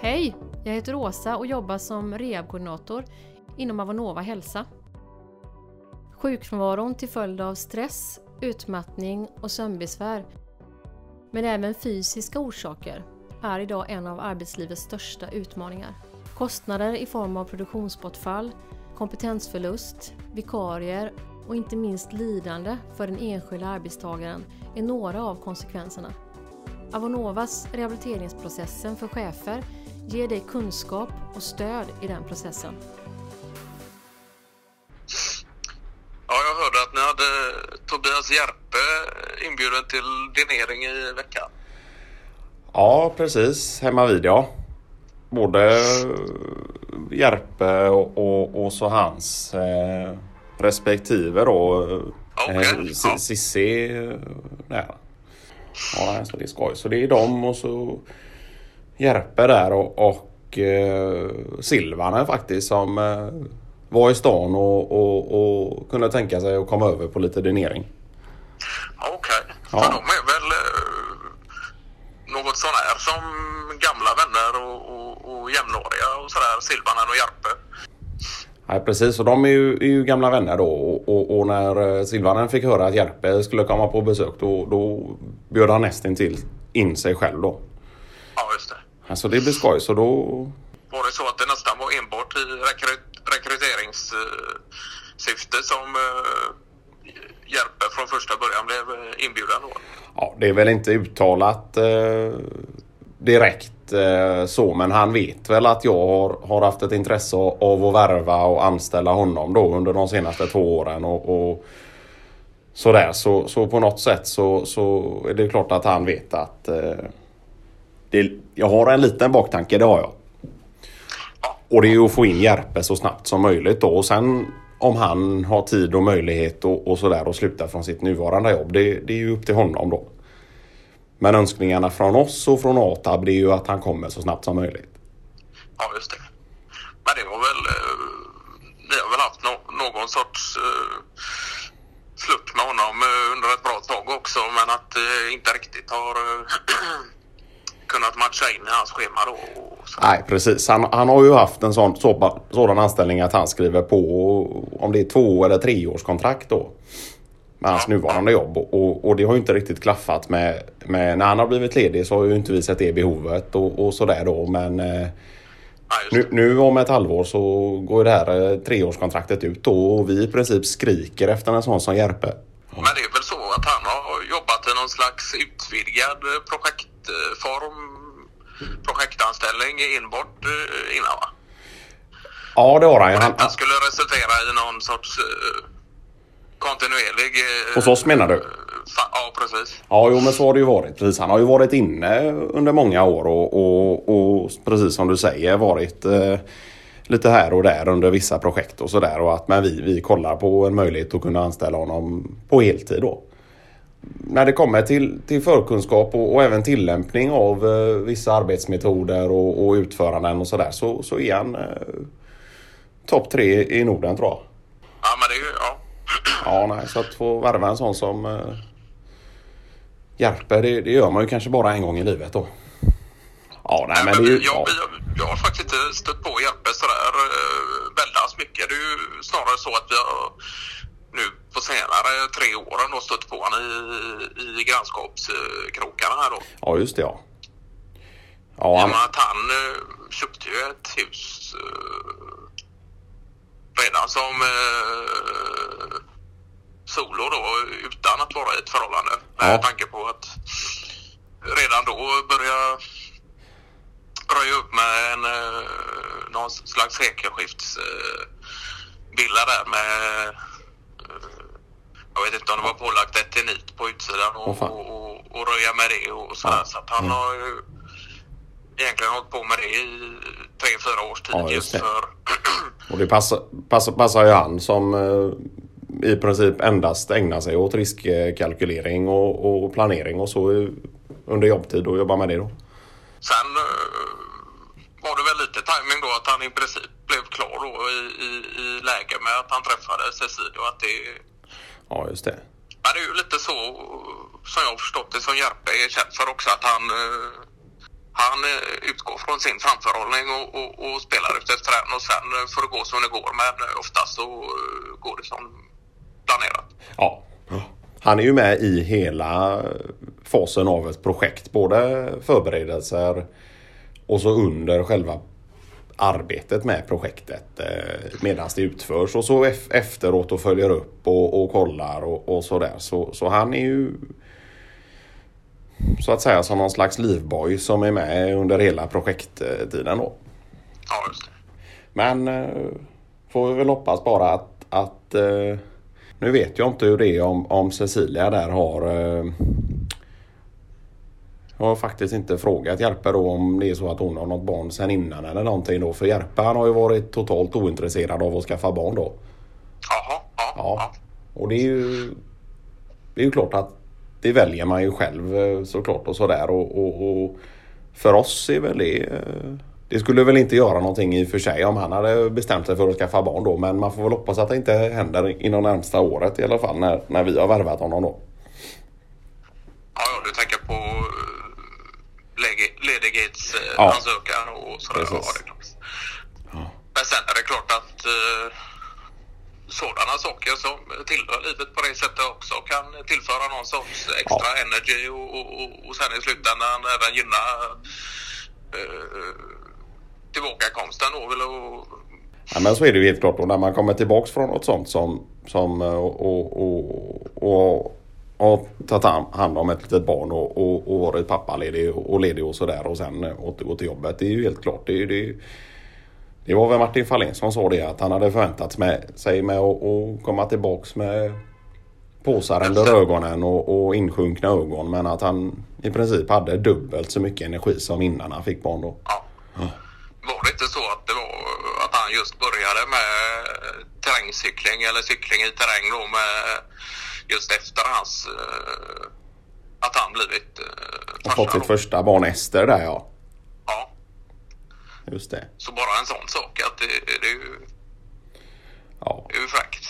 Hej! Jag heter Åsa och jobbar som rehabkoordinator inom Avonova Hälsa. Sjukfrånvaron till följd av stress, utmattning och sömnbesvär, men även fysiska orsaker, är idag en av arbetslivets största utmaningar. Kostnader i form av produktionsbortfall, kompetensförlust, vikarier och inte minst lidande för den enskilda arbetstagaren är några av konsekvenserna. Avonovas rehabiliteringsprocessen för chefer ger dig kunskap och stöd i den processen. Ja, jag hörde att ni hade Tobias Järpe inbjuden till dinering i veckan. Ja, precis. Hemma vid ja. Både Järpe och, och, och så hans eh, respektive då. Okej, Eh, ja. Cissi eh, där. Ja, så det är skoj. Så det är dem och så Järpe där och, och eh, Silvanen faktiskt som eh, var i stan och, och, och kunde tänka sig att komma över på lite dinering. Okej, Ja. för de är väl eh, något sån här som gamla vänner och, och, och jämnåriga och sådär, Silvanen och Järpe. Nej precis och de är ju, är ju gamla vänner då och, och, och när eh, Silvanen fick höra att Järpe skulle komma på besök då, då bjöd han nästintill in sig själv då. Alltså det blir skoj så då... Var det så att det nästan var enbart i rekry, rekryteringssyfte som eh, Järpe från första början blev eh, inbjuden då? Ja det är väl inte uttalat eh, direkt eh, så men han vet väl att jag har, har haft ett intresse av att värva och anställa honom då under de senaste två åren och, och sådär så, så på något sätt så, så är det klart att han vet att eh, det, jag har en liten baktanke, det har jag. Och det är ju att få in Järpe så snabbt som möjligt då. Och sen om han har tid och möjlighet och, och sådär och sluta från sitt nuvarande jobb. Det, det är ju upp till honom då. Men önskningarna från oss och från ATAB det är ju att han kommer så snabbt som möjligt. Ja, just det. Men det var väl... Eh, ni har väl haft no, någon sorts eh, uh, flört med honom eh, under ett bra tag också men att eh, inte riktigt har uh, kunnat matcha in i hans schema då. Nej precis. Han, han har ju haft en sån, så, sådan anställning att han skriver på om det är två eller tre års kontrakt då. Med hans nuvarande jobb. Och, och det har ju inte riktigt klaffat med, med... När han har blivit ledig så har ju inte vi sett det behovet och, och sådär då. Men eh, Ja, nu, nu om ett halvår så går det här eh, treårskontraktet ut då och vi i princip skriker efter en sån som Järpe. Men det är väl så att han har jobbat i någon slags utvidgad eh, projektform, projektanställning enbart eh, innan va? Ja det har han ju. Han, Detta skulle resultera i någon sorts eh, kontinuerlig... eh, Hos oss menar du? Ja, precis. Ja, jo men så har det ju varit. Precis. Han har ju varit inne under många år och, och, och precis som du säger varit eh, lite här och där under vissa projekt och sådär. Men vi, vi kollar på en möjlighet att kunna anställa honom på heltid då. När det kommer till, till förkunskap och, och även tillämpning av eh, vissa arbetsmetoder och, och utföranden och sådär så, så är han eh, topp tre i Norden tror jag. Ja, men det är ju... Ja. Ja, nej, så att få värva en sån som eh, Järpe, det, det gör man ju kanske bara en gång i livet då. Ja, nej, men det är ju... jag, Ja, jag, jag har faktiskt inte stött på Järpe sådär uh, väldans mycket. Det är ju snarare så att vi har nu på senare tre åren då stött på honom i, i grannskapskrokarna här då. ja, just det ja. Ja, han, att han eh, köpte ju ett hus eh, redan som uh, solo då utan att vara i ett förhållande. Med Ja. tanke på att redan då börja röja upp med en uh, någon slags sekelskiftsvilla villa där med eh, vet inte om det var pålagt eternit på utsidan och, fan. och, och, och röja med det och sådär. Ja. Så att han Mm. har ju egentligen hållit på med det i tre, fyra års tid Ja, just det. för och det passar, passar, passar ju han som eh, i princip endast ägnar sig åt riskkalkylering och, och planering och så under jobbtid och jobbar med det då. Sen eh, var det väl lite timing då att han i princip blev klar då i, i, i läge med att han träffade Cecilia och att det Ja, just det. Ja, det är ju lite så som jag har förstått det som Järpe är känd för också att han, eh, han eh, utgår från sin framförhållning och, och, och spelar ut efter den och sen eh, får det gå som det går men oftast så går det som planerat. Ja. Han är ju med i hela fasen av ett projekt. Både förberedelser och så under själva arbetet med projektet eh, medan det utförs och så ef- efteråt och följer upp och, och kollar och, och sådär. Så, så han är ju så att säga som någon slags livboj som är med under hela projekttiden då. Ja, just det. Men eh, får vi väl hoppas bara att, att eh, nu vet jag inte hur det är om, om Cecilia där har eh, jag har faktiskt inte frågat Järpe då om det är så att hon har något barn sen innan eller någonting då. För Järpe han har ju varit totalt ointresserad av att skaffa barn då. Jaha, ja. Ja. Och det är ju Det är ju klart att det väljer man ju själv eh, såklart och sådär och, och, och för oss är väl det eh, det skulle väl inte göra någonting i och för sig om han hade bestämt sig för att skaffa barn då. Men man får väl hoppas att det inte händer inom närmsta året i alla fall när, när vi har värvat honom då. Ja, ja, du tänker på uh, ledighetsansökan Ja. ansökan och sådär. Ja, det klart. Men sen är det klart att uh, sådana saker som tillhör livet på det sättet också kan tillföra någon sorts extra energy och, och, och, och sen i slutändan även gynna uh, tillbakakomsten då. Och, Ja, men så är det ju helt klart. Och när man kommer tillbaks från något sånt som, som eh, och, och, och, och tagit hand- om ett litet barn och, och, och varit pappaledig och, ledig och sådär och sen återgå till jobbet. Det är ju helt klart. Det, det, det var väl Martin Fahlén som sa det att han hade förväntat med, sig med att komma tillbaks med påsar under ögonen och, och insjunkna ögon men att han i princip hade dubbelt så mycket energi som innan han fick barn då. ja. Var det inte så att det var att han just började med terrängcykling eller cykling i terräng då med just efter hans... Eh, att han blivit eh, Och fått sitt första barn Ester där ja. Ja. Just det. Så bara en sån sak att det, det är ju... Ja. Det är ju fräckt.